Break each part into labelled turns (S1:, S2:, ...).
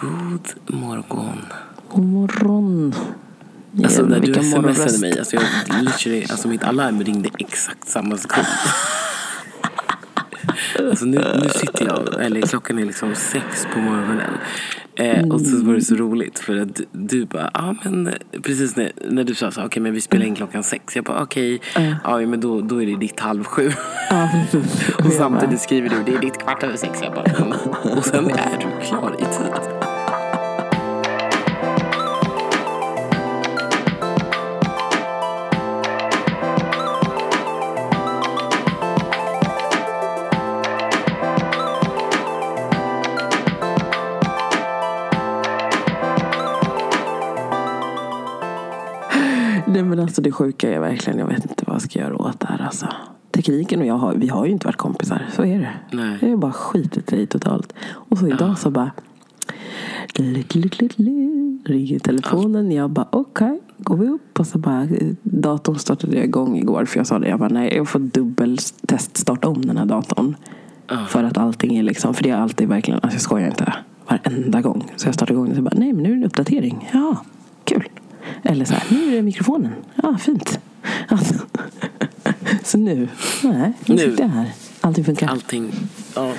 S1: God morgon.
S2: God morgon.
S1: Alltså när du smsade
S2: morgonröst.
S1: mig, alltså, jag, literally, alltså mitt alarm ringde exakt samma sekund. Alltså nu, nu sitter jag, eller klockan är liksom sex på morgonen. Eh, och så var det så roligt för att du, du bara, ja ah, men precis när, när du sa så, okej men vi spelar in klockan sex. Jag bara okej, ja men då, då är det ditt halv sju. Och samtidigt skriver du, det är ditt kvart över sex. Jag bara, mm. Och sen är du klar i tid.
S2: Men alltså det sjuka är verkligen, jag vet inte vad jag ska göra åt det här alltså. Tekniken och jag har, vi har ju inte varit kompisar, så är det.
S1: Nej.
S2: Jag har bara skitit i totalt. Och så idag så bara ringer telefonen. Jag bara okej, går vi upp? Och så bara datorn startade jag igång igår för jag sa det. Jag bara nej, jag får dubbeltest starta om den här datorn. För att allting är liksom, för det är alltid verkligen, alltså jag skojar inte. Varenda gång. Så jag startar igång den och så bara nej men nu är det en uppdatering. Ja, kul. Eller så här, nu är det mikrofonen. Ja, fint. Alltså, så nu, nej, nu sitter jag här. Allting funkar.
S1: Allting, ja,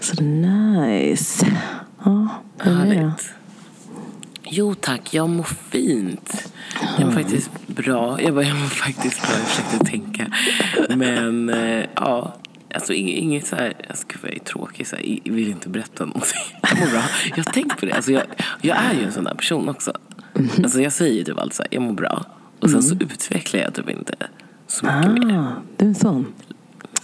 S2: Så nice. Ja,
S1: härligt. Jo tack, jag mår fint. Jag mår faktiskt bra. Jag, bara, jag mår faktiskt bra, jag försökte tänka. Men eh, ja, alltså inget, inget så här, alltså, gud vad jag är tråkig, så här, jag vill inte berätta någonting. Jag mår bra. Jag har tänkt på det, alltså, jag, jag är ju en sån där person också. Alltså jag säger typ alltid så här, jag mår bra. Och sen så utvecklar jag typ inte så mycket mer.
S2: Ah, du är en sån.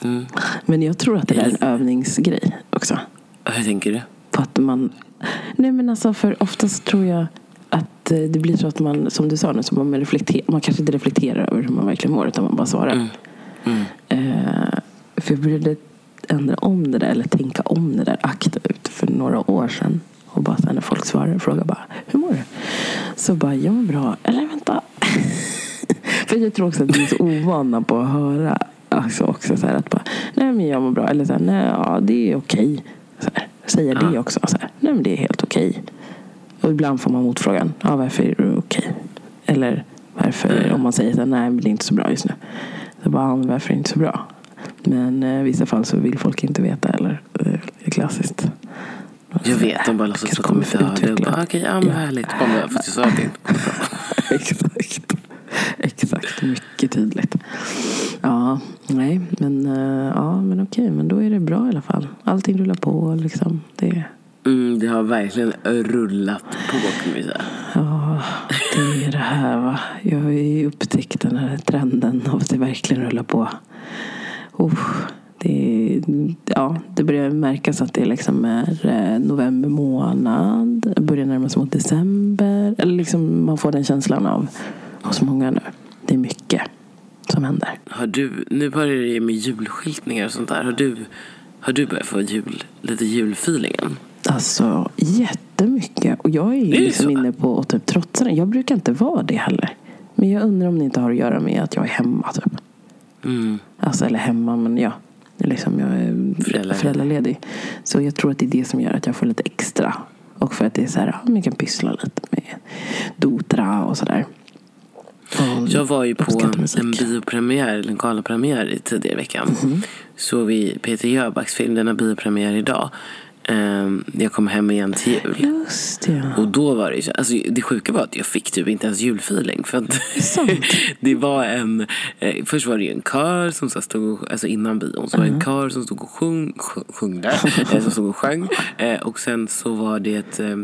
S1: Mm.
S2: Men jag tror att det är en övningsgrej också.
S1: Hur tänker du?
S2: På att man... Nej men alltså för oftast tror jag att eh, det blir så att man, som du sa nu, så man, reflekter, man kanske inte reflekterar över hur man verkligen mår utan man bara svarar.
S1: Mm.
S2: Eh, för jag började ändra om det där, eller tänka om det där aktivt för några år sedan. Och bara när folk svarar och frågar bara, hur mår du? Så bara, jag mår bra. Eller vänta. för jag tror också att vi är så ovana på att höra alltså också så här att bara, nej men jag mår bra. Eller så här, nej ja det är okej. Så här, säger det också. Så här, nej men det är helt okej. Och ibland får man motfrågan, ja varför är du okej? Eller varför, om man säger så här, nej men det är inte så bra just nu. Så bara, ja, varför är det inte så bra? Men eh, i vissa fall så vill folk inte veta eller eh, det är klassiskt.
S1: Jag vet, de bara låtsas att de hör det. Och bara, Okej, ja men härligt. Bara, att jag sa att det inte går bra.
S2: Exakt. Exakt, mycket tydligt. Ja, nej, men, eh, ja, men okej, men då är det bra i alla fall. Allting rullar på liksom. Det,
S1: Mm, det har verkligen rullat på kan vi säga.
S2: ja, det är det här va. Jag har ju upptäckt den här trenden av att det verkligen rullar på. Oh, det, ja, det börjar märkas att det liksom är eh, november månad. Börjar närma sig mot december. Eller liksom man får den känslan av hos många nu. Det är mycket som händer.
S1: Har du, nu börjar det med julskyltningar och sånt där. Har du, har du börjat få jul, lite julfeelingen?
S2: Alltså jättemycket. Och jag är ju
S1: det
S2: liksom
S1: så?
S2: inne på att typ trotsa den. Jag brukar inte vara det heller. Men jag undrar om det inte har att göra med att jag är hemma typ.
S1: Mm.
S2: Alltså eller hemma men ja. Liksom jag är
S1: Föräldraledig.
S2: föräldraledig. Så jag tror att det är det som gör att jag får lite extra. Och för att det är så här, ja, man kan pyssla lite med Dotra och sådär.
S1: Jag var ju på en biopremiär, eller en galapremiär i tidigare i veckan.
S2: Mhm.
S1: Såg vi Peter Jöbacks film, den har biopremiär idag. Um, jag kom hem igen till jul.
S2: Just det.
S1: Och då var det ju så- alltså det sjuka var att jag fick typ inte ens julfeeling. För att det var en, eh, först var det ju en kör som så stod och, alltså innan bion, så var det en kör som stod och sjung, sjung, sjung där, eh, som stod och sjöng. Eh, och sen så var det ett, eh,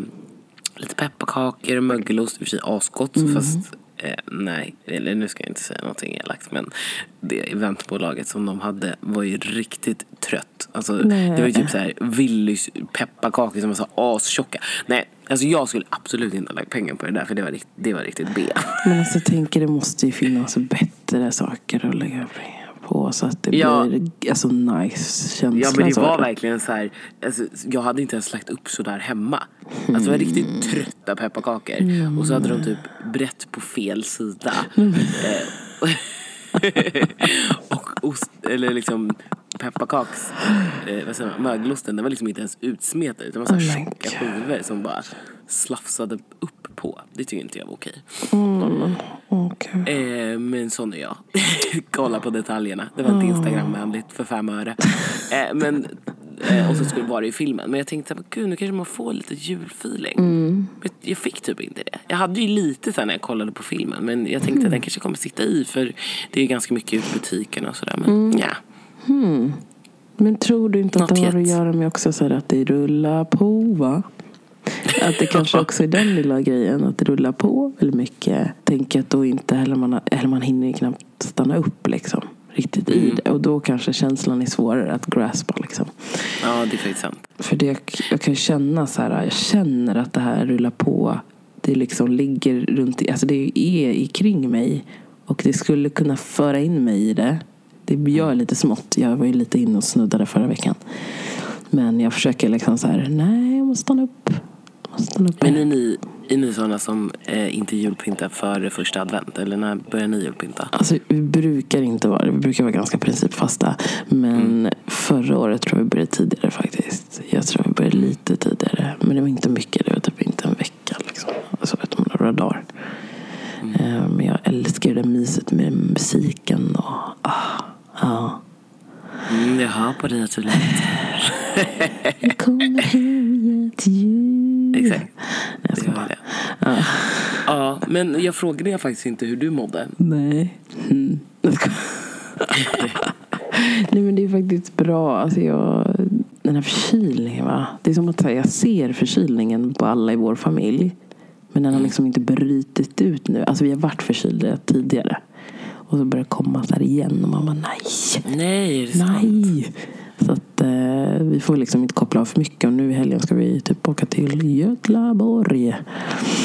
S1: lite pepparkakor och mögelost, i och för sig asgott fast Eh, nej, eller nu ska jag inte säga någonting elakt men det eventbolaget som de hade var ju riktigt trött. Alltså,
S2: Nej.
S1: det var ju typ så här Willys pepparkakor som var så astjocka. Nej, alltså jag skulle absolut inte ha lagt pengar på det där för det var, det var riktigt B.
S2: Men alltså jag tänker det måste ju finnas bättre saker att lägga pengar på så att det
S1: Ja.
S2: blir alltså nice känsla.
S1: Ja men det var verkligen så här, alltså, jag hade inte ens lagt upp så där hemma. Alltså det var riktigt trötta pepparkakor. Och så hade de typ brett på fel sida. Eh, och ost, eller liksom pepparkaks... Eh, vad säger man? Mögelosten, den var liksom inte ens utsmetad. Utan det var så
S2: Oh
S1: tjocka skivor som bara slafsade upp på. Det tycker inte jag var okej.
S2: Mm, okej.
S1: Eh, men sån är jag. Kolla på detaljerna. Det var inte Instagramvänligt för fem öre. Eh, men, eh, och så skulle det vara i filmen. Men jag tänkte, här, gud nu kanske man får lite julfeeling. Men Jag fick typ inte det. Jag hade ju lite sen när jag kollade på filmen. Men jag tänkte att den kanske kommer sitta i. För det är ganska mycket ute i butiken och sådär. Men ja.
S2: Men tror du inte att
S1: Not
S2: det har att göra med också så att det rullar på va? Att det kanske också är den lilla grejen, att det rullar på väldigt mycket. Tänker att då inte heller man, eller man hinner knappt stanna upp liksom. Riktigt i det. Och då kanske känslan är svårare att graspa liksom.
S1: ja, det är faktiskt sant.
S2: För det, jag kan känna så här, jag känner att det här rullar på. Det liksom ligger runt, alltså det är i kring mig. Och det skulle kunna föra in mig i det. Det gör lite smått. Jag var ju lite inne och snuddade förra veckan. Men jag försöker liksom så här, nej jag måste stanna upp.
S1: Men är ni, är ni sådana som eh, inte julpyntar före första advent? Eller när börjar ni julpynta?
S2: Alltså, vi brukar inte vara det. Vi brukar vara ganska principfasta. Men förra året tror jag vi började tidigare faktiskt. Jag tror vi började lite tidigare. Men det var inte mycket. Det var typ inte en vecka. Liksom. Alltså man, några dagar. Eh, Men jag älskar det där myset med musiken. Och, ah, ja.
S1: Mm, jag hör på dig att du.
S2: Jag kommer hem till jul.
S1: Exakt.
S2: Nej, jag ska bara.
S1: det. Ja, men jag frågade jag faktiskt inte hur du mådde.
S2: Nej. Mm. Nej men det är faktiskt bra. Alltså jag, den här förkylningen va. Det är som att säga, jag ser förkylningen på alla i vår familj. Men den har liksom inte brutit ut nu. Alltså vi har varit förkylda tidigare. Och så börjar det komma så här igen. Och man bara nej.
S1: Nej, är det sant?
S2: Nej. Så att eh, vi får liksom inte koppla av för mycket. Och nu i helgen ska vi typ åka till Götlaborg.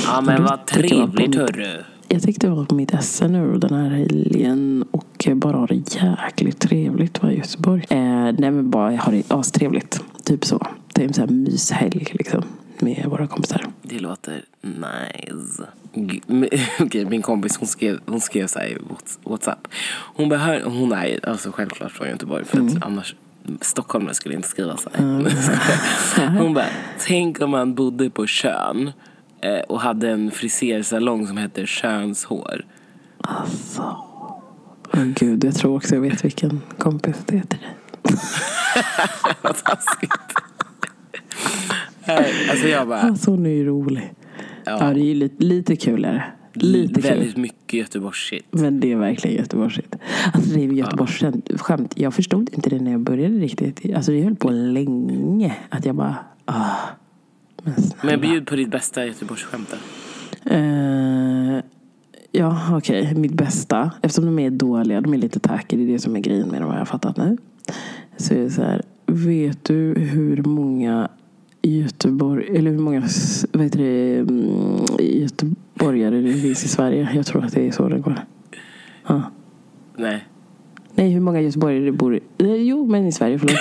S1: Ja, men vad trevligt hörru.
S2: Jag tyckte jag var på mitt SN nu den här helgen och bara har det jäkligt trevligt va, i Göteborg. Eh, nej men bara jag har det astrevligt. Typ så. Det är en sån här myshelg liksom. Med våra kompisar.
S1: Det låter nice. Okej, min kompis hon skrev, hon skrev så här i Whats- Whatsapp. Hon, behör, hon är alltså självklart från Göteborg för att annars Stockholmare skulle inte skriva så här. Hon bara, tänk om man bodde på Tjörn eh, och hade en frisersalong som hette Tjörnshår.
S2: Alltså. Åh gud, jag tror också jag vet vilken kompis det är till dig.
S1: Vad taskigt. Nej, alltså jag bara,
S2: Alltså hon är ju rolig. Ja,
S1: ja,
S2: det är ju lite, lite kul Lite kul.
S1: väldigt mycket Göteborgsshit.
S2: Men det är verkligen Göteborgsigt. Alltså det är Göteborgsskämt. Jag förstod inte det när jag började riktigt. Alltså det höll på länge. Att jag bara, ah. Men snälla.
S1: Men bjud på ditt bästa Göteborgsskämt då.
S2: Eh, ja, okej. Mitt bästa. Eftersom de är dåliga, de är lite tacky. Det är det som är grejen med dem, har jag fattat nu. Så är det så här. Vet du hur många Göteborg, eller hur många vad heter det, mm, göteborgare det finns i Sverige? Jag tror att det är så det går. Ja.
S1: Nej.
S2: Nej, hur många göteborgare det bor i? Eh, Jo, men i Sverige, förlåt.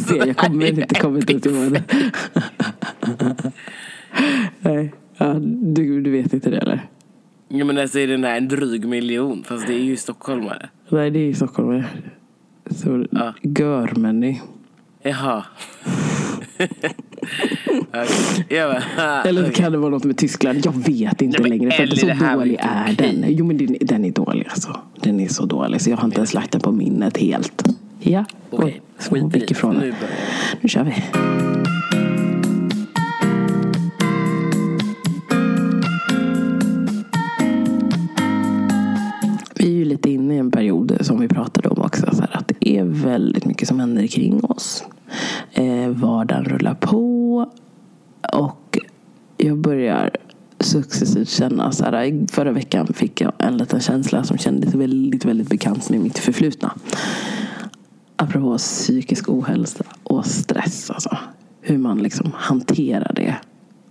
S2: Ser, jag kommer inte, kommer inte ut ihåg det. Nej, ja, du, du vet inte det eller?
S1: Ja, men alltså är den här en dryg miljon fast det är ju stockholmare.
S2: Nej, det är i Stockholm. Så,
S1: Ja.
S2: Görmänny.
S1: Jaha.
S2: Eller kan det vara något med Tyskland? Jag vet inte
S1: Nej,
S2: längre. För så
S1: det var
S2: dålig är den. Jo, men den, den är dålig alltså. Den är så dålig så jag har inte ens lagt den på minnet helt. Ja,
S1: Okej,
S2: och
S1: skit
S2: ifrån
S1: Nu.
S2: Nu kör vi. Lite inne i en period som vi pratade om också. Så här, att det är väldigt mycket som händer kring oss. Eh, vardagen rullar på. Och jag börjar successivt känna så här. Förra veckan fick jag en liten känsla som kändes väldigt, väldigt bekant med mitt förflutna. Apropå psykisk ohälsa och stress. Alltså. Hur man liksom hanterar det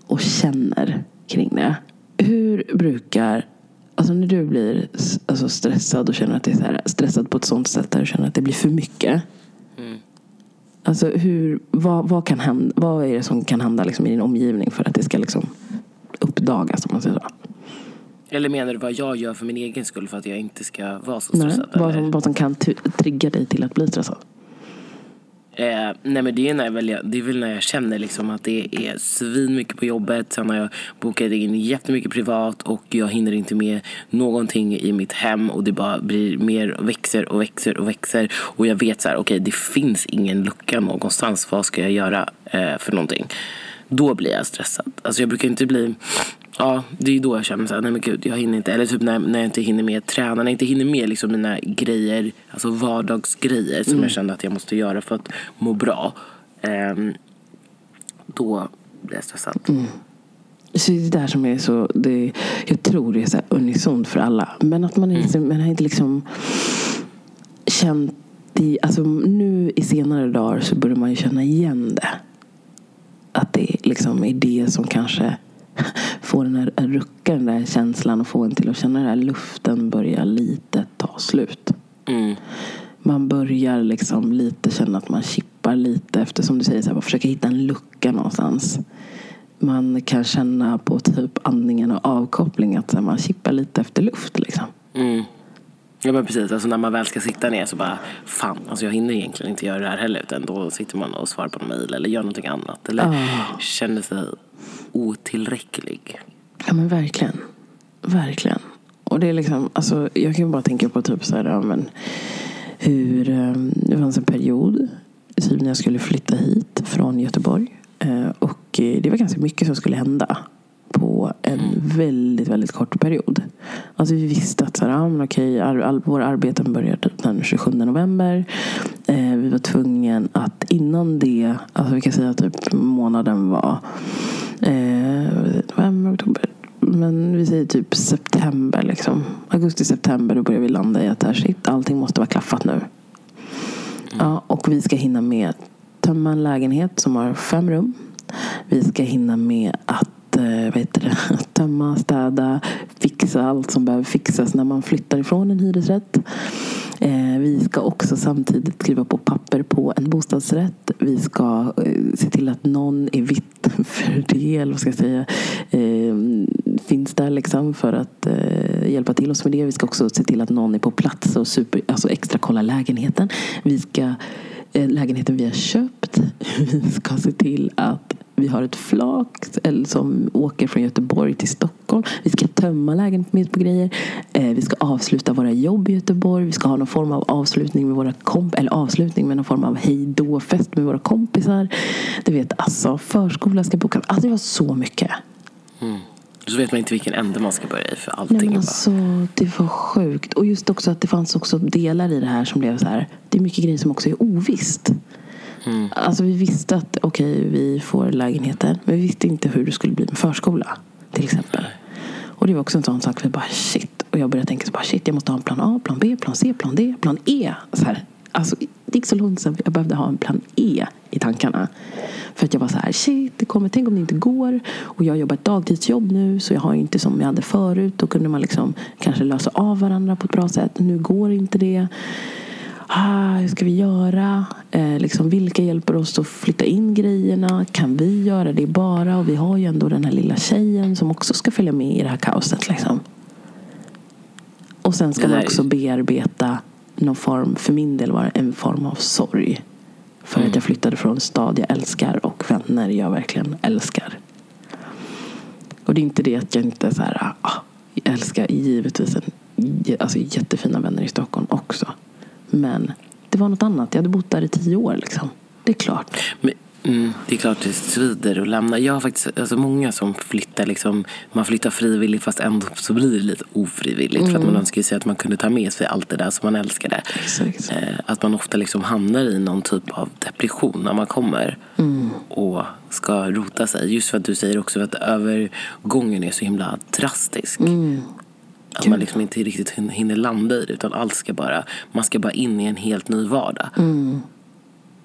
S2: och känner kring det. Hur brukar, alltså när du blir alltså stressad och känner att det är så här, stressad på ett sånt sätt där du känner att det blir för mycket. Alltså hur, vad, vad, kan hända, vad är det som kan hända liksom i din omgivning för att det ska liksom uppdagas om man säger så?
S1: Eller menar du vad jag gör för min egen skull för att jag inte ska vara så
S2: Nej,
S1: stressad?
S2: vad,
S1: eller?
S2: som, vad som kan trigga dig till att bli stressad.
S1: Eh, nej men det är, när jag väl, det är väl när jag känner liksom att det är svin mycket på jobbet. Sen har jag bokat in jättemycket privat och jag hinner inte med någonting i mitt hem. Och det bara blir mer och växer och växer och växer. Och jag vet så här, okej okay, det finns ingen lucka någonstans. Vad ska jag göra eh, för någonting? Då blir jag stressad. Alltså jag brukar inte bli Ja, det är då jag känner så nej men gud, jag hinner inte. Eller typ när, när jag inte hinner med träna, när jag inte hinner med liksom mina grejer, alltså vardagsgrejer som mm. jag känner att jag måste göra för att må bra. Um, då blir jag stressad. Mm.
S2: Så det är det där som är så, det, jag tror det är så unisont för alla. Men att man, inte, mm. man har inte liksom känt i, alltså nu i senare dagar så börjar man ju känna igen det. Att det liksom är det som kanske få den här rucka den där känslan och få en till att känna den här luften börja lite ta slut. Mm. Man börjar liksom lite känna att man chippar lite efter som du säger, så här, försöka hitta en lucka någonstans. Man kan känna på typ andningen och avkoppling att här, man chippar lite efter luft liksom.
S1: Mm. Ja men precis, alltså när man väl ska sitta ner så bara fan, alltså jag hinner egentligen inte göra det här heller utan då sitter man och svarar på en mejl eller gör någonting annat eller oh. känner sig otillräcklig.
S2: Ja men verkligen. Verkligen. Och det är liksom, alltså jag kan bara tänka på typ så här, ja, men hur, ehm, det fanns en period typ när jag skulle flytta hit från Göteborg. Eh, och eh, det var ganska mycket som skulle hända på en väldigt, väldigt kort period. Alltså vi visste att så här, ja, men okej, ar all, våra arbeten börjar typ den 27 november. Eh, vi var tvungna att innan det, alltså vi kan säga typ månaden var eh, november, oktober. Men vi säger typ september liksom. Augusti, september då börjar vi landa i att här, shit, allting måste vara klaffat nu. Mm. Ja, och vi ska hinna med tömma en lägenhet som har fem rum. Vi ska hinna med att eh, det, tömma, städa, fixa allt som behöver fixas när man flyttar ifrån en hyresrätt. Eh, vi ska också samtidigt skriva på papper på en bostadsrätt. Vi ska eh, se till att någon är vitt för det, eller vad ska jag säga, eh, finns där liksom för att hjälpa till oss med det. Vi ska också se till att någon är på plats och super, alltså extra kolla lägenheten. Vi ska lägenheten vi har köpt. Vi ska se till att vi har ett flak som åker från Göteborg till Stockholm. Vi ska tömma lägenheten på grejer. Eh, vi ska avsluta våra jobb i Göteborg. Vi ska ha någon form av avslutning med våra komp eller avslutning med någon form av hejdå-fest med våra kompisar. Du vet, alltså förskola ska bokas. Alltså det var så mycket.
S1: Mm. Så vet man inte vilken ände man ska börja i för allting. Nej,
S2: men alltså, det var sjukt. Och just också att det fanns också delar i det här som blev så här. Det är mycket grejer som också är ovisst. Mm. Alltså vi visste att okej, okay, vi får lägenheter. Men vi visste inte hur det skulle bli med förskola. Till exempel. Och det var också en sån sak. Vi bara shit. Och jag började tänka så bara shit, jag måste ha en plan A, plan B, plan C, plan D, plan E. Så här. Alltså, det gick så långsamt. Jag behövde ha en plan E i tankarna. För att jag var så här, shit, det kommer, tänk om det inte går. Och jag jobbar ett dagtidsjobb nu så jag har inte som jag hade förut. Då kunde man liksom kanske lösa av varandra på ett bra sätt. Nu går inte det ah, hur ska vi göra? Eh, liksom, vilka hjälper oss att flytta in grejerna? Kan vi göra det bara? Och vi har ju ändå den här lilla tjejen som också ska följa med i det här kaoset. Liksom. Och sen ska man också bearbeta någon form, för min del var det en form av sorg. För mm. att jag flyttade från en stad jag älskar och vänner jag verkligen älskar. Och det är inte det att jag inte så här, ah, jag älskar givetvis en, alltså, jättefina vänner i Stockholm också. Men det var något annat. Jag hade bott där i tio år. Liksom. Det är klart.
S1: Men, mm, det är klart det svider att lämna. Jag har faktiskt alltså många som flyttar. Liksom, man flyttar frivilligt fast ändå så blir det lite ofrivilligt. Mm. För att man mm. önskar sig att man kunde ta med sig allt det där som man älskade.
S2: Exakt.
S1: Eh, att man ofta liksom hamnar i någon typ av depression när man kommer. Mm. Och ska rota sig. Just för att du säger också att övergången är så himla drastisk. Att man liksom inte riktigt hinner landa i det utan allt ska bara, man ska bara in i en helt ny vardag. Mm.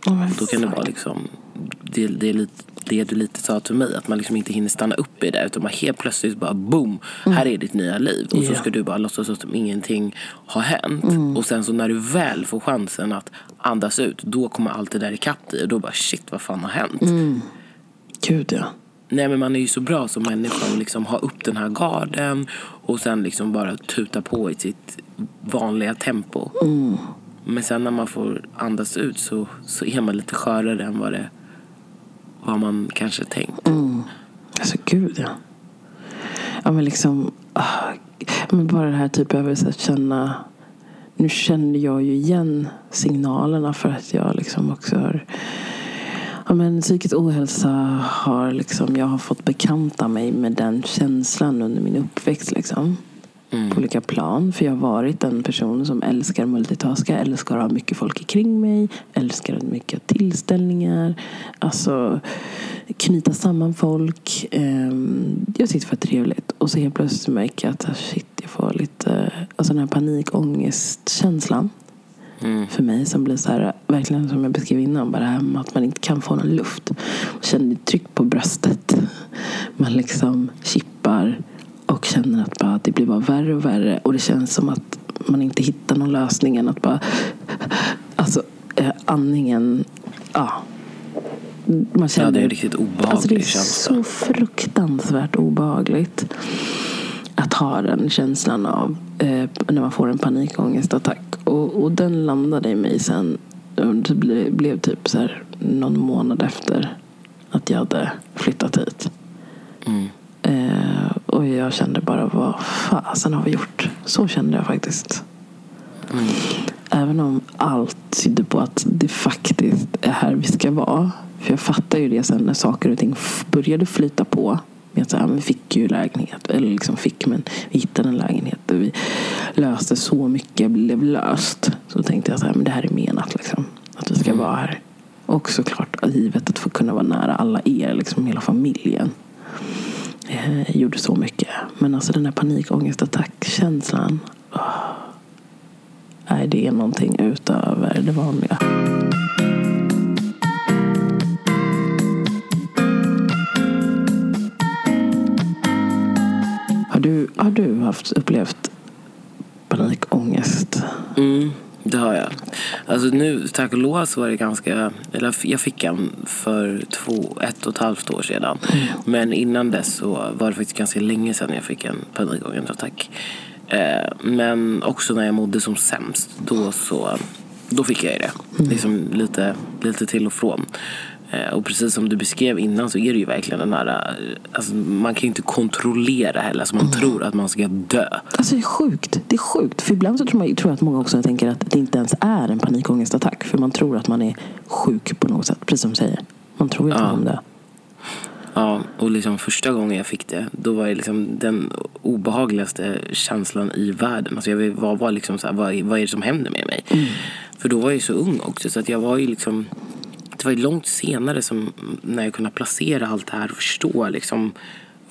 S1: Oh, då kan det vara liksom, det, det, är lite, det du lite sa till mig, att man liksom inte hinner stanna upp i det utan man helt plötsligt bara boom, mm. här är ditt nya liv. Och yeah. så ska du bara låtsas som ingenting har hänt. Mm. Och sen så när du väl får chansen att andas ut, då kommer allt det där ikapp dig och då bara shit, vad fan har hänt?
S2: Mm. Gud ja.
S1: Nej men man är ju så bra som människa att liksom ha upp den här garden och sen liksom bara tuta på i sitt vanliga tempo.
S2: Mm.
S1: Men sen när man får andas ut så, så är man lite skörare än vad, det, vad man kanske tänkt.
S2: Mm. Alltså gud ja. Ja men liksom. ah, men bara det här typ över att känna. Nu kände jag ju igen signalerna för att jag liksom också har. Ja men psykisk ohälsa har liksom. Jag har fått bekanta mig med den känslan under min uppväxt liksom. På olika plan. För jag har varit en person som älskar multitaska. Älskar att ha mycket folk kring mig. Älskar mycket tillställningar. Alltså knyta samman folk. Ehm, Jag tyckte det var trevligt. Och så helt plötsligt märker jag att shit, jag får lite alltså den här panikångestkänslan. För mig som blir så här, verkligen som jag beskrev innan, bara det här med att man inte kan få någon luft. Man känner tryck på bröstet. Man liksom kippar och känner att bara, det blir bara värre och värre. Och det känns som att man inte hittar någon lösning än att bara, alltså eh, andningen, ja. Man känner,
S1: Ja, det är riktigt obehaglig
S2: alltså det är så fruktansvärt obehagligt att ha den känslan av eh, när man får en panikångestattack. Och, och den landade i mig sen. Det blev, blev typ så här någon månad efter att jag hade flyttat hit.
S1: Mm.
S2: Eh, och jag kände bara, vad fasen har vi gjort? Så kände jag faktiskt. Även om allt tydde på att det faktiskt är här vi ska vara. För jag fattar ju det sen när saker och ting började flyta på. Med så här, vi fick ju lägenhet. Eller liksom fick, men vi hittade en lägenhet. Och vi löste så mycket, blev löst. Så tänkte jag så här, men det här är menat liksom. Att vi ska vara här. Och såklart givet att få kunna vara nära alla er, liksom hela familjen eh, gjorde så mycket. Men alltså den här panikångestattackkänslan. Nej, det är någonting utöver det vanliga. Du, har du haft upplevt panikångest?
S1: Mm, det har jag. Alltså nu, tack och lov så var det ganska... Eller jag fick en för två, ett och ett halvt år sedan. Men innan dess så var det faktiskt ganska länge sedan jag fick en panikångestattack. Eh, men också när jag mådde som sämst, då så... Då fick jag det. Liksom lite, lite till och från. Eh, Och precis som du beskrev innan så är det ju verkligen den här... eh, Alltså man kan ju inte kontrollera heller. Alltså man tror att man ska dö.
S2: Alltså det är sjukt. Det är sjukt. För ibland så tror, man, tror jag att många också tänker att det inte ens är en panikångestattack. För man tror att man är sjuk på något sätt. Precis som du säger. Man tror ju att
S1: Ja.
S2: man är det.
S1: Ja, och liksom första gången jag fick det, då var det liksom den obehagligaste känslan i världen. Alltså jag var, var liksom så här, vad, är- vad är det som händer med mig? För då var jag ju så ung också, så att jag var ju liksom... Var ju långt senare som när jag kunde placera allt det här och förstå liksom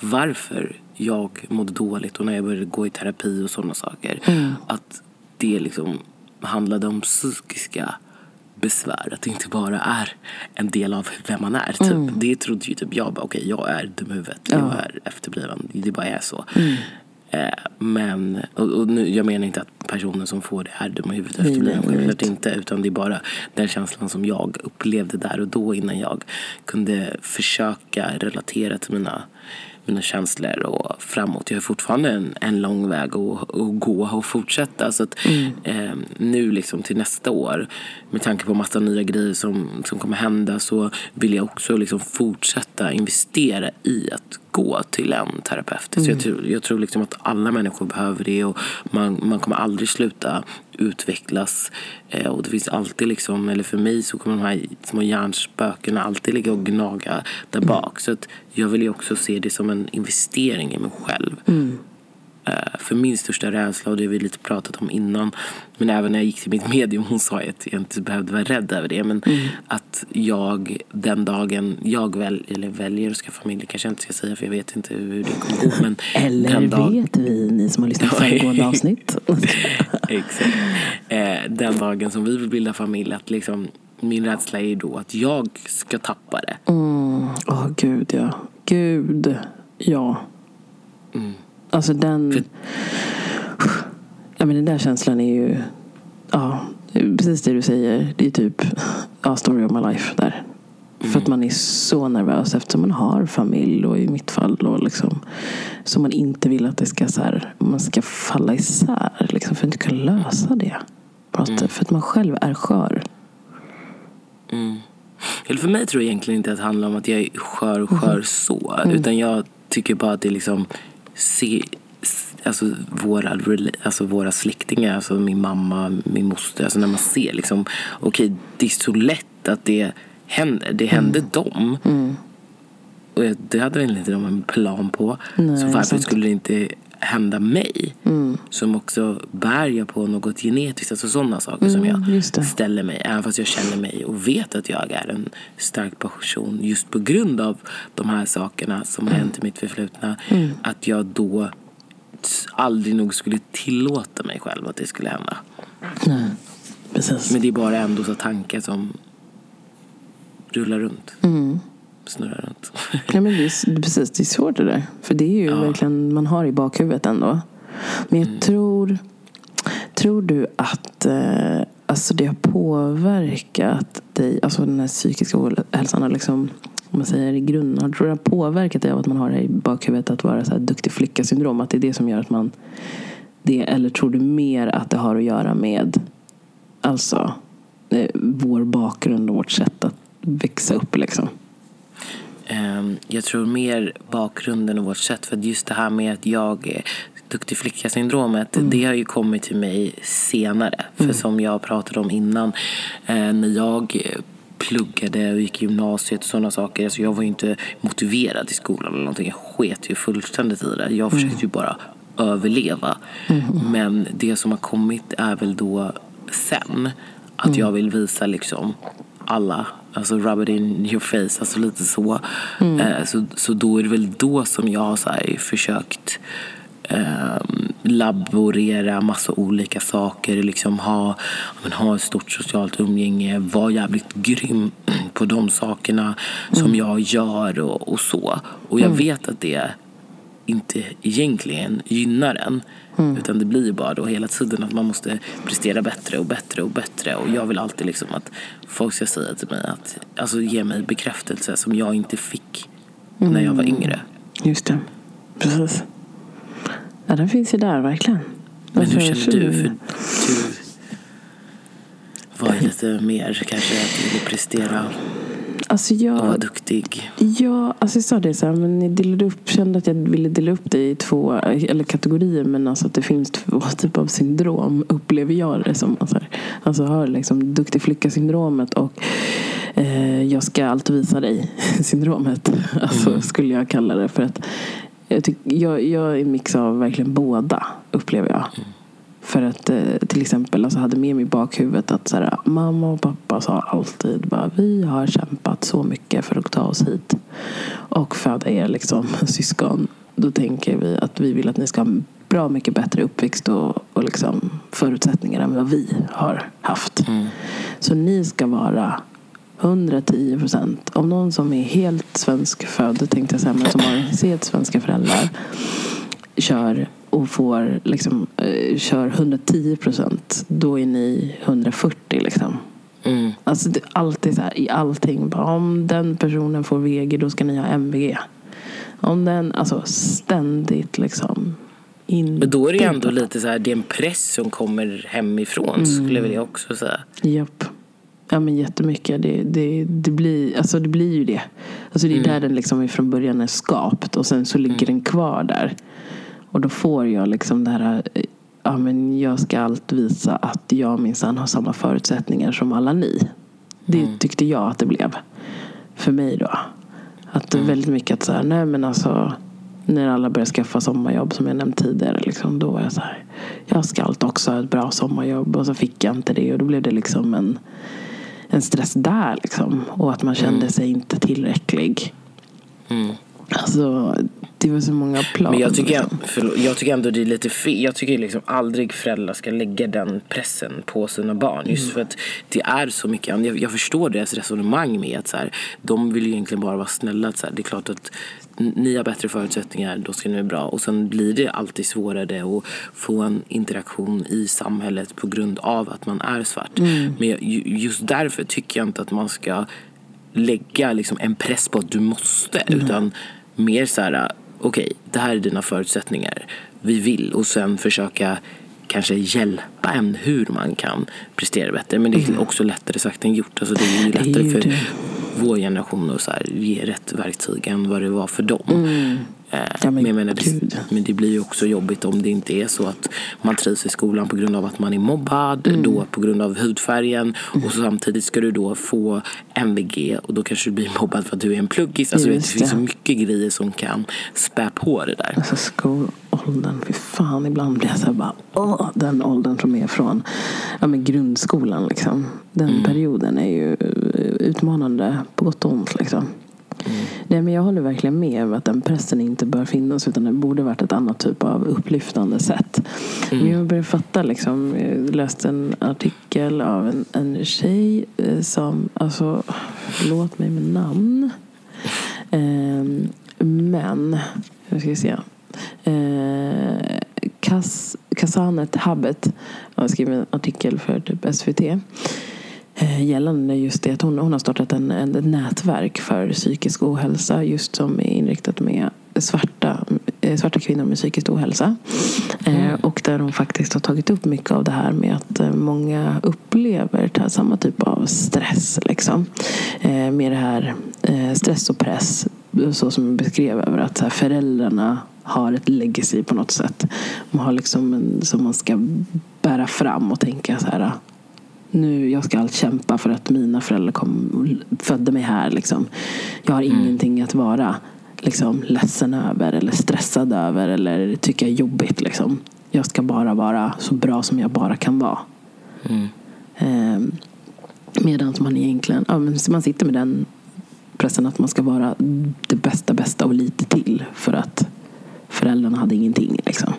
S1: varför jag mådde dåligt och när jag började gå i terapi och sådana saker. Att det liksom handlade om psykiska besvär. Att det inte bara är en del av vem man är. Typ. Det trodde ju typ jag. Okej, jag är dum huvudet. Jag är efterbliven. Det bara är så. Eh, men, och, och nu, jag menar inte att personen som får det är dum i huvudet
S2: Nej, nej,
S1: Självklart inte. Utan det är bara den känslan som jag upplevde där och då innan jag kunde försöka relatera till mina mina känslor och framåt. Jag har fortfarande en, en lång väg att, att gå och fortsätta. Så att, eh, nu liksom till nästa år, med tanke på massa nya grejer som, som kommer hända så vill jag också liksom fortsätta investera i att gå till en terapeut. Så jag tror, jag tror liksom att alla människor behöver det och man, man kommer aldrig sluta utvecklas. Eh, och det finns alltid liksom, eller för mig så kommer de här små hjärnspökena alltid ligga och gnaga där bak. Så att jag vill ju också se det som en investering i mig själv. Eh, för min största rädsla, och det har vi lite pratat om innan, men även när jag gick till mitt medium, hon sa att jag inte behövde vara rädd över det, men att jag den dagen jag väl, eller väljer att skaffa familj, kanske jag inte ska säga för jag vet inte hur det kommer gå, men
S2: Eller
S1: den dag-
S2: vet vi, ni som har lyssnat på föregående avsnitt.
S1: Exakt. Eh, den dagen som vi vill bilda familj, att liksom, min rädsla är då att jag ska tappa det.
S2: Åh mm. gud ja. Gud ja. Alltså den... Ja men den där känslan är ju... Ja, precis det du säger. Det är typ ja, story of my life där. För att man är så nervös eftersom man har familj och i mitt fall då liksom. Så man inte vill att det ska så här, man ska falla isär liksom för att inte kunna lösa det. Sätt. För att man själv är skör.
S1: Eller för mig tror jag egentligen inte att det handlar om att jag är skör skör så. Utan jag tycker bara att det är liksom se, alltså våra, alltså våra släktingar, alltså min mamma, min moster. Alltså när man ser liksom, okej det är så lätt att det händer. Det hände dem. Och jag- det hade väl inte de en plan på.
S2: Nej,
S1: så varför skulle det inte hända mig? Som också bär jag på något genetiskt. Alltså sådana saker som jag ställer mig. Även fast jag känner mig och vet att jag är en stark person. Just på grund av de här sakerna som har hänt i mitt förflutna. Att jag då aldrig nog skulle tillåta mig själv att det skulle hända.
S2: Nej. Precis.
S1: Men det är bara ändå så tankar som rullar runt. Snurrar runt.
S2: Ja, men det är, precis, det är svårt det där. För det är ju verkligen man har i bakhuvudet ändå. Men jag tror... Tror du att eh, alltså det har påverkat dig, alltså den här psykiska ohälsan har liksom, om man säger i grunden, har- tror det har påverkat dig av att man har det i bakhuvudet att vara så här duktig flicka-syndrom? Att det är det som gör att man det, eller tror du mer att det har att göra med alltså eh, vår bakgrund och vårt sätt att växa upp liksom?
S1: Ehm, Jag tror mer bakgrunden och vårt sätt. För just det här med att jag är duktig flicka-syndromet, det har ju kommit till mig senare. För som jag pratade om innan, eh, när jag pluggade och gick i gymnasiet och sådana saker. Alltså jag var ju inte motiverad i skolan eller någonting. Jag sket ju fullständigt i det. Jag försökte ju bara överleva. Men det som har kommit är väl då sen att jag vill visa liksom alla, alltså rub it in your face, alltså lite så. Eh, så. Så då är det väl då som jag har så här försökt eh, laborera massa olika saker, liksom ha, men, ha ett stort socialt umgänge, vara jävligt grym på de sakerna som jag gör och, och så. Och jag vet att det inte egentligen gynnar en. Utan det blir ju bara då hela tiden att man måste prestera bättre och bättre och bättre. Och jag vill alltid liksom att folk ska säga till mig att, alltså ge mig bekräftelse som jag inte fick när jag var yngre.
S2: Just det. Precis. Ja, den finns ju där verkligen.
S1: Men
S2: Alltså,
S1: hur
S2: jag
S1: känner du? För du var ju lite mer kanske att du ville prestera
S2: Alltså
S1: och vara
S2: jag,
S1: duktig.
S2: ja, alltså jag sa det så här, men jag delade upp, kände att jag ville dela upp det i två eller kategorier. Men alltså att det finns två typer av syndrom, upplever jag det som. Alltså, alltså jag har liksom duktig flicka-syndromet och eh, jag ska allt visa dig-syndromet. Alltså skulle jag kalla det. För att jag, tyck, jag, jag är en mix av verkligen båda, upplever jag. För att eh, till exempel alltså, hade med mig i bakhuvudet att så här, mamma och pappa sa alltid bara, vi har kämpat så mycket för att ta oss hit och föda er liksom, syskon. Då tänker vi att vi vill att ni ska ha bra mycket bättre uppväxt och, och liksom, förutsättningar än vad vi har haft. Så ni ska vara 110 procent. Om någon som är helt svenskfödd, tänkte jag säga, men som har helt svenska föräldrar kör och får liksom, eh, kör 110 procent, då är ni 140 liksom.
S1: Mm.
S2: Alltså det alltid så här i allting. Bara, om den personen får VG då ska ni ha MVG. Om den, alltså ständigt liksom. In
S1: Men då är det ändå lite så här, det är en press som kommer hemifrån skulle väl jag också säga.
S2: Japp. Ja men jättemycket. Det, det, det, blir, alltså det blir ju det. Alltså det är där den liksom från början är skapt och sen så ligger den kvar där. Och då får jag liksom det här eh, ja, men jag ska allt visa att jag minsann har samma förutsättningar som alla ni. Det tyckte jag att det blev. För mig då. Att det är väldigt mycket att så här, nej men alltså när alla började skaffa sommarjobb som jag nämnt tidigare. Liksom, då var jag så här, jag ska allt också ha ett bra sommarjobb. Och så fick jag inte det. Och då blev det liksom en, en stress där. Liksom. Och att man kände sig inte tillräcklig.
S1: Mm.
S2: Alltså, det var så många plan.
S1: Men jag tycker,
S2: liksom.
S1: förlåt, jag tycker ändå det är lite fel. Jag tycker liksom aldrig föräldrar ska lägga den pressen på sina barn.
S2: Mm.
S1: Just för att det är så mycket. Jag, jag förstår deras resonemang med att så här, de vill ju egentligen bara vara snälla. Att så här, det är klart att ni har bättre förutsättningar, då ska ni vara bra. Och sen blir det alltid svårare att få en interaktion i samhället på grund av att man är svart.
S2: Mm.
S1: Men just därför tycker jag inte att man ska lägga liksom en press på att du måste. Utan mer så här, okej, det här är dina förutsättningar. Vi vill och sen försöka kanske hjälpa en hur man kan prestera bättre. Men det är också lättare sagt än gjort. Alltså det är ju lättare för vår generation att så här, ge rätt verktyg än vad det var för dem.
S2: Mm.
S1: Eh,
S2: Ja, men
S1: men, menar, det, men det blir ju också jobbigt om det inte är så att man trivs i skolan på grund av att man är mobbad,
S2: Mm.
S1: då på grund av hudfärgen och så samtidigt ska du då få MVG och då kanske du blir mobbad för att du är en pluggis. Alltså,
S2: Just
S1: det finns så mycket grejer som kan spä på det där.
S2: Alltså skolåldern, fy fan ibland blir jag så här bara åh, den åldern som är från ja, men grundskolan liksom. Den perioden är ju utmanande på gott och ont liksom. Nej, men jag håller verkligen med om att den pressen inte bör finnas utan det borde varit ett annat typ av upplyftande sätt. Men jag börjar fatta liksom, jag läste en artikel av en, en tjej eh, som, alltså, låt mig med namn. Ehm, men, jag ska se. Eh, Kas, Kasanet Habet har skrivit en artikel för typ SVT eh, gällande just det att hon, hon har startat en, en, ett nätverk för psykisk ohälsa just som är inriktat med svarta, eh, svarta kvinnor med psykisk ohälsa. Eh, och där hon faktiskt har tagit upp mycket av det här med att eh, många upplever här, samma typ av stress. Liksom. Eh, med det här eh, stress och press så som jag beskrev över att här, föräldrarna har ett legacy på något sätt. Man har liksom en, som man ska bära fram och tänka så här nu, jag ska allt kämpa för att mina föräldrar kom, födde mig här. Liksom. Jag har ingenting att vara liksom, ledsen över eller stressad över eller tycka är jobbigt. Liksom. Jag ska bara vara så bra som jag bara kan vara.
S1: Mm.
S2: Ehm, Medan man egentligen ja, men man sitter med den pressen att man ska vara det bästa, bästa och lite till för att föräldrarna hade ingenting. Liksom.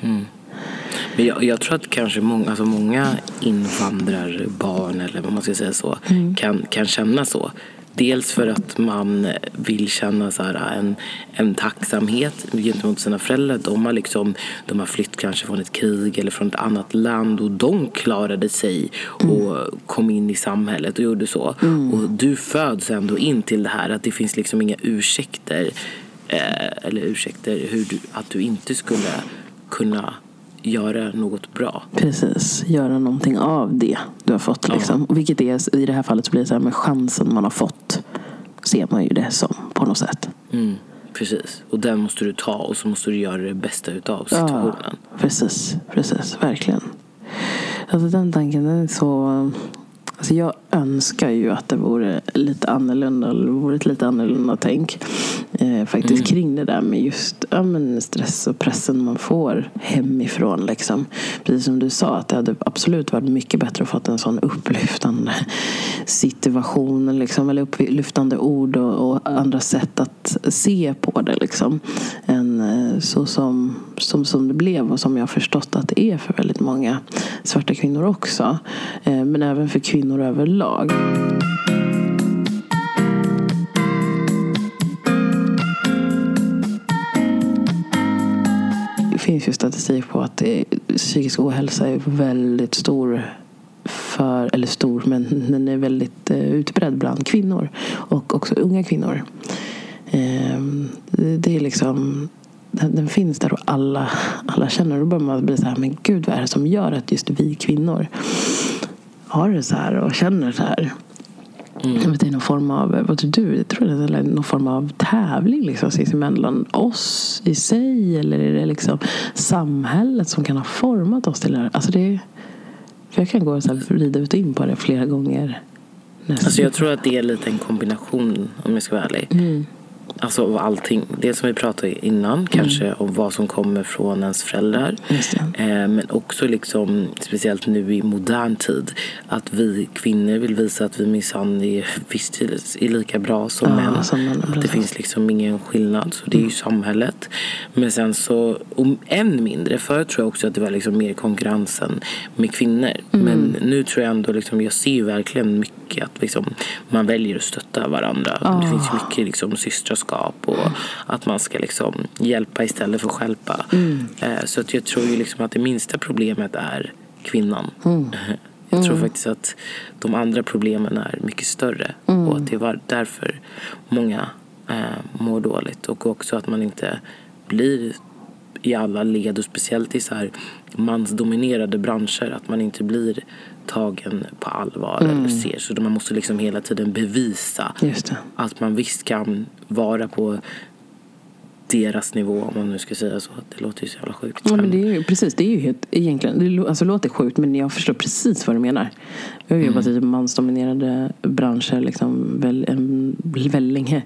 S1: Mm. Men jag, jag tror att kanske många, alltså många invandrarbarn, eller vad man ska säga så, kan, kan känna så. Dels för att man vill känna så här, en, en tacksamhet gentemot sina föräldrar. De har, liksom, de har flytt kanske från ett krig eller från ett annat land och de klarade sig och kom in i samhället och gjorde så. Och du föds ändå in till det här att det finns liksom inga ursäkter eh, eller ursäkter hur du, att du inte skulle kunna göra något bra.
S2: Precis, göra någonting av det du har fått. Liksom. Och vilket är, i det här fallet så blir det så här med chansen man har fått. Ser man ju det som på något sätt.
S1: Mm, precis. Och den måste du ta och så måste du göra det bästa utav situationen.
S2: Precis, precis, verkligen. Alltså den tanken den är så... Alltså jag önskar ju att det vore lite annorlunda, eller vore ett lite annorlunda tänk eh, faktiskt kring det där med just ja, men stress och pressen man får hemifrån. Liksom. Precis som du sa, att det hade absolut varit mycket bättre att fått en sån upplyftande situation, liksom, eller upplyftande ord och, och andra sätt att se på det. Liksom, eh, så som, som, som det blev och som jag har förstått att det är för väldigt många svarta kvinnor också. Eh, men även för kvinnor överlag. Det finns ju statistik på att psykisk ohälsa är väldigt stor för, eller stor, men den är väldigt eh, utbredd bland kvinnor och också unga kvinnor. Eh, det är liksom den, den finns där och alla, alla känner. Då börjar man bli så här, men gud vad är det som gör att just vi kvinnor har det så här och känner så här. Jag vet, det är någon form av, vad tror du? Jag tror det är någon form av tävling liksom, mellan oss i sig eller är det liksom samhället som kan ha format oss till det här? Alltså det jag kan gå och så här vrida ut och in på det flera gånger. nästan.
S1: Alltså jag tror att det är lite en kombination om jag ska vara ärlig.
S2: Mm.
S1: Alltså av allting. Det som vi pratade innan kanske om vad som kommer från ens föräldrar. Eh, men också liksom, speciellt nu i modern tid, att vi kvinnor vill visa att vi minsann är, visst är lika bra som
S2: Ja,
S1: män.
S2: som män,
S1: att det finns liksom ingen skillnad. Så det är ju samhället. Men sen så, och än mindre, förut tror jag också att det var liksom mer konkurrensen med kvinnor. Men nu tror jag ändå, liksom, jag ser ju verkligen mycket att liksom, man väljer att stötta varandra. Det finns mycket liksom, systraskap och att man ska liksom, hjälpa istället för att stjälpa. Eh, så att jag tror ju liksom att det minsta problemet är kvinnan. Jag tror faktiskt att de andra problemen är mycket större och att det var därför många eh, mår dåligt. Och också att man inte blir i alla led och speciellt i så här mansdominerade branscher att man inte blir tagen på allvar eller ser. Så man måste liksom hela tiden bevisa att man visst kan vara på deras nivå om man nu ska säga så. Det låter ju så jävla sjukt.
S2: Ja, men det är ju, precis, det är ju helt, egentligen, det alltså, låter sjukt men jag förstår precis vad du menar. Jag har jobbat i mansdominerade branscher liksom väl, en, länge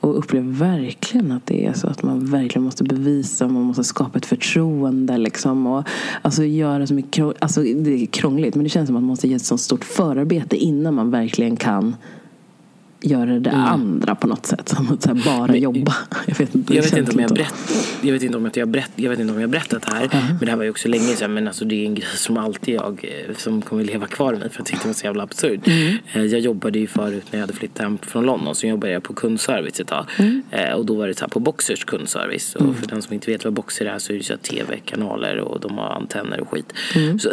S2: och upplever verkligen att det är så att man verkligen måste bevisa, man måste skapa ett förtroende liksom och alltså göra så mycket, alltså det är krångligt men det känns som att man måste ge ett så stort förarbete innan man verkligen kan göra det andra på något sätt. Som att bara jobba. Jag vet inte, det
S1: Jag vet,
S2: känns
S1: inte om jag,
S2: lite-
S1: berätt, jag vet inte om jag, berätt, jag vet inte om jag berättat det här. Men det här var ju också länge sedan. Men alltså det är en grej som alltid jag eh, som kommer leva kvar i mig. För jag tyckte det var så jävla absurd. Eh, Jag jobbade ju förut när jag hade flyttat hem från London. Så jobbade jag på kundservice ett tag. Eh, Och då var det så här på Boxers kundservice. Och för den som inte vet vad Boxer är så är det så tv-kanaler och de har antenner och skit. Så,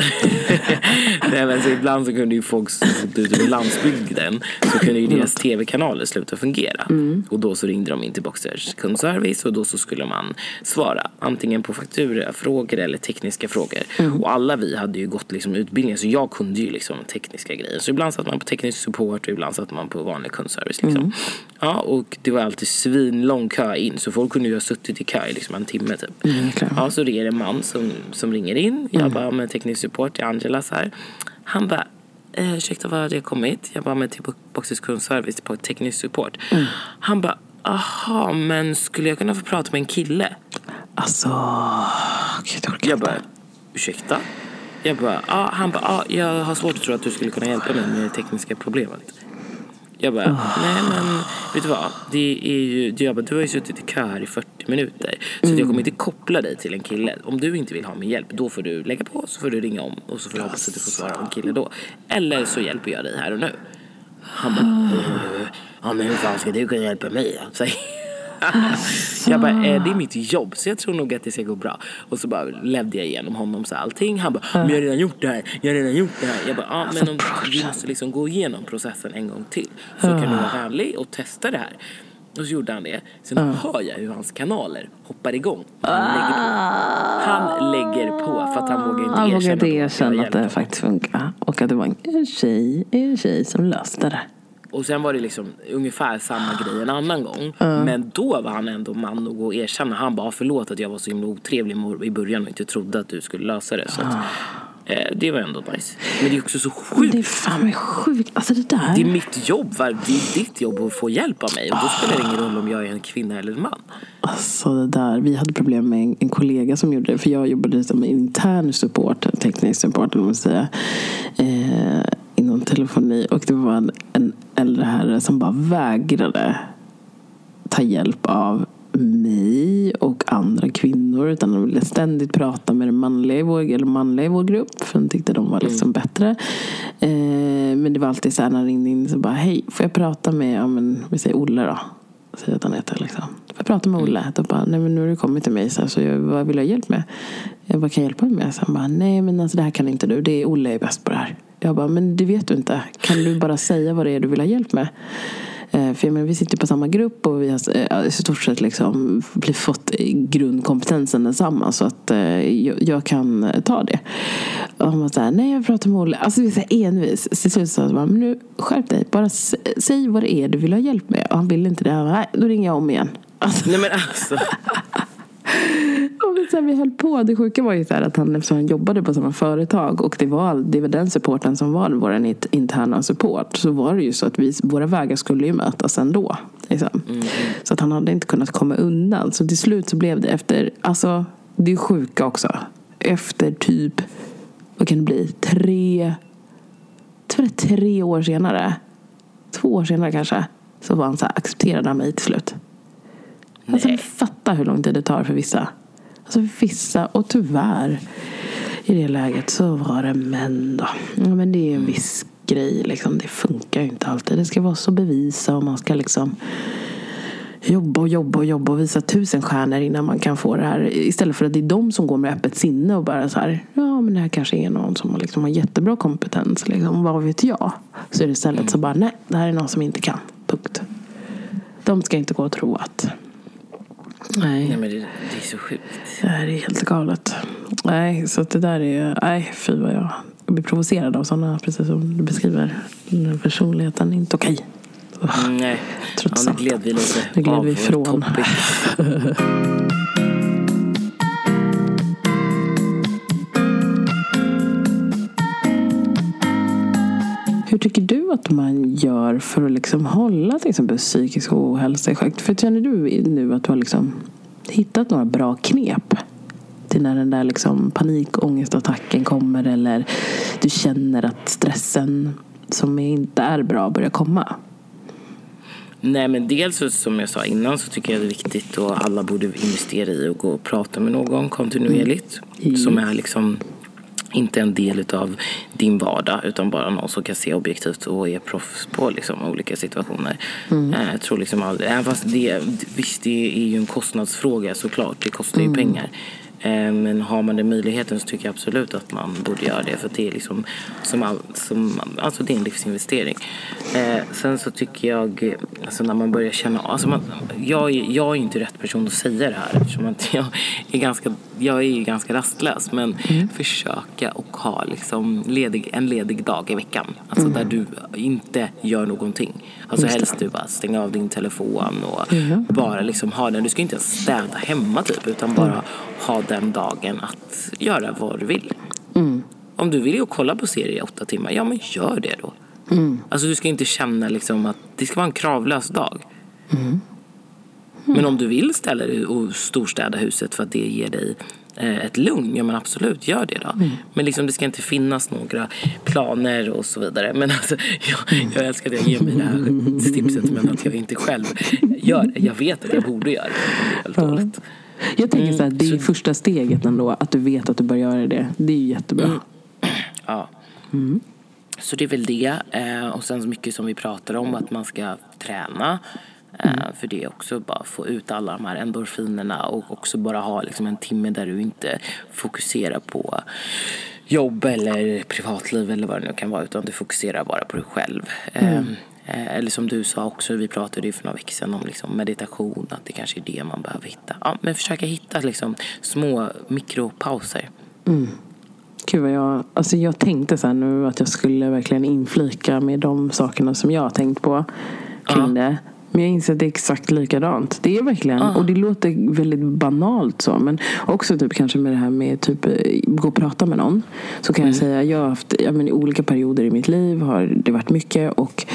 S1: Nej, men så ibland så kunde ju folk som bodde ute på landsbygden så kunde ju deras tv-kanaler sluta fungera. Och då så ringde de in till Boxers kundservice och då så skulle man svara antingen på fakturafrågor eller tekniska frågor. Och alla vi hade ju gått liksom utbildningar så jag kunde ju liksom tekniska grejer. Så ibland satt man på teknisk support och ibland satt man på vanlig kundservice. Liksom. Ja, och det var alltid svinlång kö in så folk kunde ju ha suttit i kö i liksom en timme typ.
S2: Verkligen.
S1: Ja, så det är en man som, som ringer in. Jag bara med teknisk support till Angela så här. Han bara, eh, ursäkta var har jag kommit? Jag bara med till Boxers kundservice på teknisk support. Han bara, aha men skulle jag kunna få prata med en kille?
S2: Alltså, gud jag orkar
S1: Jag bara, ursäkta? Jag bara, ah, han bara, ah, jag har svårt att tro att du skulle kunna hjälpa mig med det tekniska problemet. Jag bara, nej men vet du vad? Det är ju, jag bara, du har ju suttit i kö här i 40 minuter. Så att jag kommer inte koppla dig till en kille. Om du inte vill ha min hjälp, då får du lägga på så får du ringa om och så får du hoppas att du får svara av en kille då. Eller så hjälper jag dig här och nu. Han bara, "Eh, ja men hur fan ska du kunna hjälpa mig då? Jag bara, eh, det är mitt jobb så jag tror nog att det ska gå bra. Och så bara ledde jag igenom honom så allting. Han bara, men jag har redan gjort det här, jag har redan gjort det här. Jag bara, ja men om vi måste liksom gå igenom processen en gång till. Så kan du vara vänlig och testa det här. Och så gjorde han det. Sen hör jag hur hans kanaler hoppar igång. Han lägger på. Han lägger på för att han vågar inte
S2: Han vågar
S1: erkänna
S2: inte
S1: då jag
S2: erkänna att det faktiskt funkar. Och att det var en tjej, en tjej som löste det.
S1: Och sen var det liksom ungefär samma grej en annan gång. Men då var han ändå man nog att erkänna. Han bara förlåt att jag var så himla otrevlig i början och inte trodde att du skulle lösa det. Så att, eh, det var ändå nice. Men det är också så sjukt.
S2: Det är fan mig sjukt. Alltså det där.
S1: Det är mitt jobb. va? Det är ditt jobb att få hjälp av mig. Och då spelar det ingen roll om jag är en kvinna eller en man.
S2: Alltså det där. Vi hade problem med en, en kollega som gjorde det. För jag jobbade som intern support, teknisk support vad man säger. Eh, inom telefoni. Och det var en, en äldre herre som bara vägrade ta hjälp av mig och andra kvinnor utan de ville ständigt prata med den manliga i vår, eller manliga i vår grupp för de tyckte de var liksom bättre. Eh, men det var alltid så här när han ringde in så bara hej, får jag prata med, ja men vi säger Olle då. Säger att han heter liksom. Får jag prata med Olle? Då bara, nej men nu har du kommit till mig så, här, så jag, vad vill du ha hjälp med? Jag bara, kan jag hjälpa dig med? Så han bara, nej men alltså det här kan inte du. Det är Olle är bäst på det här. Jag bara, men det vet du inte. Kan du bara säga vad det är du vill ha hjälp med? Eh, för jag menar, vi sitter på samma grupp och vi har eh, i stort sett liksom fått grundkompetensen densamma. Så att eh, jag, jag kan ta det. Och han var så här, nej jag pratar med Olle. Alltså vi är så envis. Till slut sa jag men nu skärp dig. Bara säg vad det är du vill ha hjälp med. Och han ville inte det. Han bara, nej då ringer jag om igen. Alltså,
S1: Nej men alltså
S2: och så här, vi höll på. Det sjuka var ju så här att han, han jobbade på samma företag och det var, det var den supporten som var vår int- interna support så var det ju så att vi, våra vägar skulle ju mötas ändå. Liksom. Så att han hade inte kunnat komma undan. Så till slut så blev det efter, alltså det är sjuka också. Efter typ, vad kan det bli, tre, tror det tre år senare. Två år senare kanske. Så var han så här, accepterade han mig till slut. Alltså
S1: Nej.
S2: fatta hur lång tid det tar för vissa. Alltså vissa, och tyvärr i det läget så var det män då. Ja, men det är en viss grej liksom. Det funkar ju inte alltid. Det ska vara så bevisa och man ska liksom jobba och jobba och jobba och visa tusen stjärnor innan man kan få det här. Istället för att det är de som går med öppet sinne och bara så här. Ja men det här kanske är någon som liksom har jättebra kompetens. Liksom, vad vet jag? Så är det istället så bara nej, det här är någon som inte kan. Punkt. De ska inte gå och tro att Nej.
S1: Nej men det, det är så sjukt.
S2: Det här är helt galet. Nej, så det där är... Nej, fy vad jag, jag blir provocerad av sådana, precis som du beskriver. Den här personligheten är inte okej.
S1: Mm, nej. Ja, nu gled vi lite
S2: Nu gled vi ifrån. Hur tycker du att man gör för att liksom hålla till exempel psykisk ohälsa i schack? För känner du nu att du har liksom hittat några bra knep till när den där liksom panikångestattacken kommer eller du känner att stressen som inte är bra börjar komma?
S1: Nej men dels så, som jag sa innan så tycker jag det är viktigt och alla borde investera i att gå och prata med någon kontinuerligt.
S2: Mm.
S1: Som är liksom inte en del av din vardag utan bara någon som kan se objektivt och är proffs på liksom, olika situationer.
S2: Mm.
S1: Eh, Jag tror liksom även fast det, visst det är ju en kostnadsfråga såklart, det kostar
S2: Mm.
S1: ju pengar. Eh, Men har man den möjligheten så tycker jag absolut att man borde göra det. För det är liksom som all, som, alltså det är en livsinvestering. Eh, sen så tycker jag, alltså när man börjar känna, alltså man, jag, är, jag är inte rätt person att säga det här eftersom att jag är ganska, jag är ju ganska rastlös. Men försöka och ha liksom ledig, en ledig dag i veckan. Alltså där du inte gör någonting. Alltså
S2: Just det.
S1: helst du bara stänger av din telefon och
S2: Mhm.
S1: bara liksom ha den. Du ska inte ens städa hemma typ utan bara ha den dagen att göra vad du vill. Om du vill ju kolla på serie i åtta timmar, ja men gör det då. Alltså du ska inte känna liksom att det ska vara en kravlös dag. Men om du vill ställa dig och storstäda huset för att det ger dig ett lugn, ja men absolut, gör det då. Men liksom, det ska inte finnas några planer och så vidare. Men alltså, jag, jag älskar att jag ger mig det här tipset men att jag inte själv gör det. Jag vet att jag borde göra det. Det är väldigt dåligt.
S2: Jag tänker så här, det är ju första steget ändå, att du vet att du bör göra det. Det är ju jättebra.
S1: Ja. Så det är väl det. Eh, och sen så mycket som vi pratar om att man ska träna. Eh, För det är också bara få ut alla de här endorfinerna och också bara ha liksom en timme där du inte fokuserar på jobb eller privatliv eller vad det nu kan vara utan du fokuserar bara på dig själv. Eh, eh, Eller som du sa också, vi pratade ju för några veckor sedan om liksom meditation, att det kanske är det man behöver hitta. Ja, men försöka hitta liksom små mikropauser.
S2: Gud vad jag, alltså jag tänkte så nu att jag skulle verkligen inflika med de sakerna som jag har tänkt på kring
S1: Ja.
S2: det. Men jag inser att det är exakt likadant. Det är verkligen, och det låter väldigt banalt så. Men också typ kanske med det här med typ eh, gå och prata med någon. Så kan jag säga, jag har haft, ja, men i olika perioder i mitt liv har det varit mycket. Och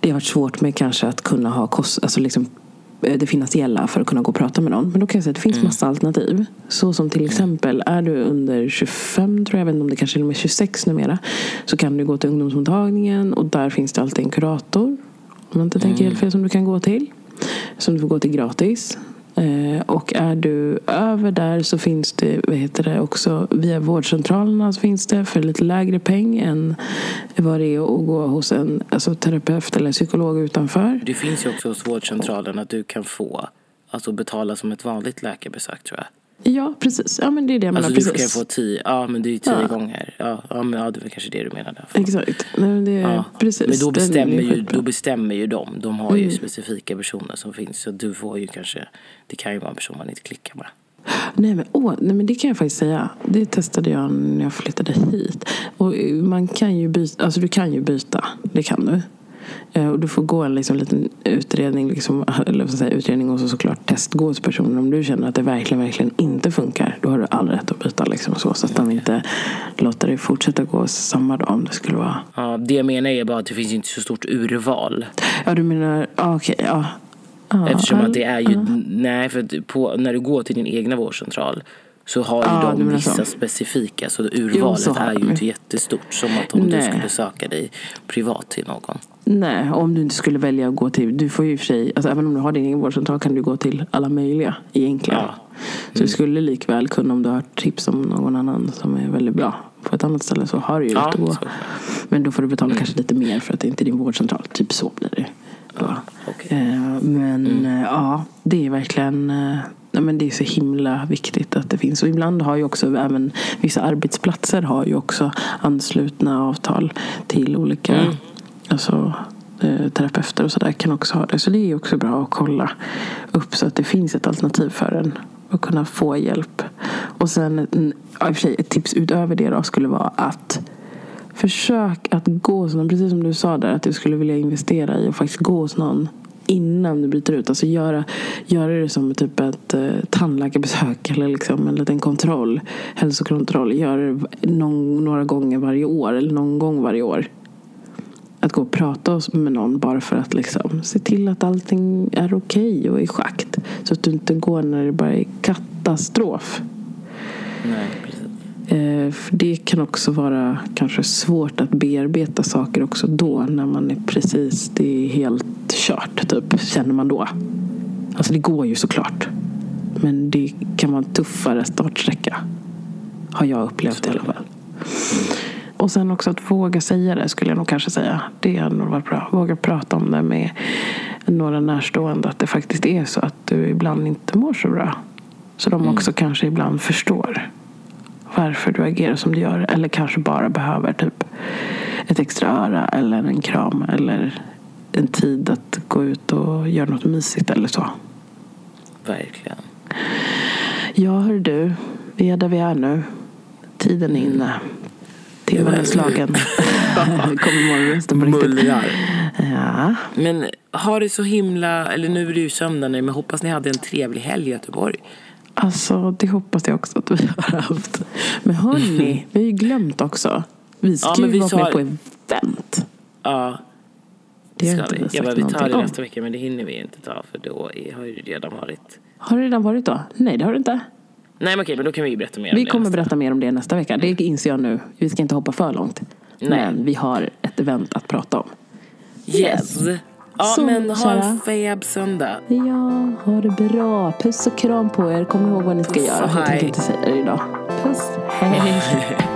S2: det har varit svårt med kanske att kunna ha kost, alltså liksom eh, det finansiella för att kunna gå och prata med någon. Men då kan jag säga att det finns massa alternativ. Så som till exempel, är du under 25, tror jag, jag inte om det kanske är med 26 numera. Så kan du gå till ungdomsmottagningen och där finns det alltid en kurator. Om jag inte tänker helt fel som du kan gå till. Som du får gå till gratis. Eh, och är du över där så finns det, vad heter det också, via vårdcentralerna så finns det för lite lägre peng än vad det är att gå hos en alltså, terapeut eller psykolog utanför.
S1: Det finns ju också hos vårdcentralen att du kan få alltså betala som ett vanligt läkarbesök tror jag.
S2: Ja, precis. Ja, men det är det jag menar.
S1: Alltså du
S2: precis.
S1: kan få tio, ja men det är ju tio
S2: Ja.
S1: gånger. Ja, ja men ja, det var kanske det du menade.
S2: Exakt. Nej, men det är
S1: Ja.
S2: precis.
S1: Men då bestämmer, ju, då bestämmer ju de. De har ju
S2: Mm.
S1: specifika personer som finns. Så du får ju kanske, det kan ju vara en person man inte klickar med.
S2: Nej men, åh, nej men det kan jag faktiskt säga. Det testade jag när jag flyttade hit. Och man kan ju byta, alltså du kan ju byta. Det kan du. Eh, Och du får gå en liksom, liten utredning, liksom, eller jag säga, utredning och så såklart testgå hos personen. Om du känner att det verkligen, verkligen inte funkar, då har du all rätt att byta. Liksom, så, så att de inte låter dig fortsätta gå samma dag om det skulle vara.
S1: Ja, det jag menar är bara att det finns inte så stort urval.
S2: Ja, du menar, ja okej, ja. ja.
S1: Eftersom att det är ju,
S2: ja.
S1: nej för på, när du går till din egna vårdcentral så har ju
S2: du
S1: de vissa
S2: så.
S1: specifika så
S2: Jo,
S1: urvalet
S2: så har
S1: är ju inte jättestort som att om du
S2: Nej.
S1: skulle söka dig privat till någon.
S2: Nej, om du inte skulle välja att gå till... Du får ju i och för sig, alltså även om du har din egen vårdcentral kan du gå till alla möjliga egentligen.
S1: Ja.
S2: Så du skulle likväl kunna, om du har tips om någon annan som är väldigt bra på ett annat ställe så har du ju
S1: Ja,
S2: rätt att gå. Men då får du betala kanske lite mer för att det inte är din vårdcentral. Typ så blir det. Då.
S1: okej.
S2: Eh, Men eh, ja, det är verkligen eh, nej, men det är så himla viktigt att det finns. Och ibland har ju också även vissa arbetsplatser har ju också anslutna avtal till olika alltså, eh, terapeuter och sådär kan också ha det. Så det är också bra att kolla upp så att det finns ett alternativ för en att kunna få hjälp. Och sen mm, ja, i och för sig, ett tips utöver det då skulle vara att försök att gå hos någon, precis som du sa där, att du skulle vilja investera i och faktiskt gå hos någon innan du bryter ut. Alltså göra, göra det som typ ett eh, tandläkarbesök eller liksom en liten kontroll, hälsokontroll. Göra det någon, några gånger varje år eller någon gång varje år. Att gå och prata med någon bara för att liksom se till att allting är okej okay och i schakt. Så att du inte går när det bara är katastrof.
S1: Nej.
S2: Eh, för det kan också vara kanske svårt att bearbeta saker också då när man är precis, det är helt kört typ, känner man då. Alltså det går ju såklart. Men det kan vara en tuffare startsträcka. Har jag upplevt i alla fall. Och sen också att våga säga det skulle jag nog kanske säga. Det hade nog varit bra. Våga prata om det med några närstående. Att det faktiskt är så att du ibland inte mår så bra. Så de också mm. kanske ibland förstår varför du agerar som du gör. Eller kanske bara behöver typ ett extra öra eller en kram eller en tid att gå ut och göra något mysigt eller så.
S1: Verkligen.
S2: Ja, hör du. Vi är där vi är nu. Tiden är inne. Timmen är slagen. kommer morgonrösten på riktigt.
S1: Mullrar.
S2: Ja.
S1: Men har det så himla, eller nu är det ju söndag nu, men hoppas ni hade en trevlig helg i Göteborg.
S2: Alltså, det hoppas jag också att vi har haft. Men hörni, vi har ju glömt också. Vi ska ja, ju vara med på event.
S1: Ja, det ska vi. Ja, vi tar det nästa vecka, men det hinner vi inte ta för då har det redan varit.
S2: Har det redan varit då? Nej, det har det inte.
S1: Nej, men okej, men då kan vi berätta mer
S2: vi
S1: om det.
S2: Vi kommer berätta mer om det nästa vecka. Det inser jag nu. Vi ska inte hoppa för långt. Nej. Men vi har ett event att prata om.
S1: Yes. yes. Ja, så, men ha en fab söndag.
S2: Ja, ha det bra. Puss och kram på er. Kom ihåg vad ni ska Puss göra. Jag tänkte inte säga det idag. Puss. Hej.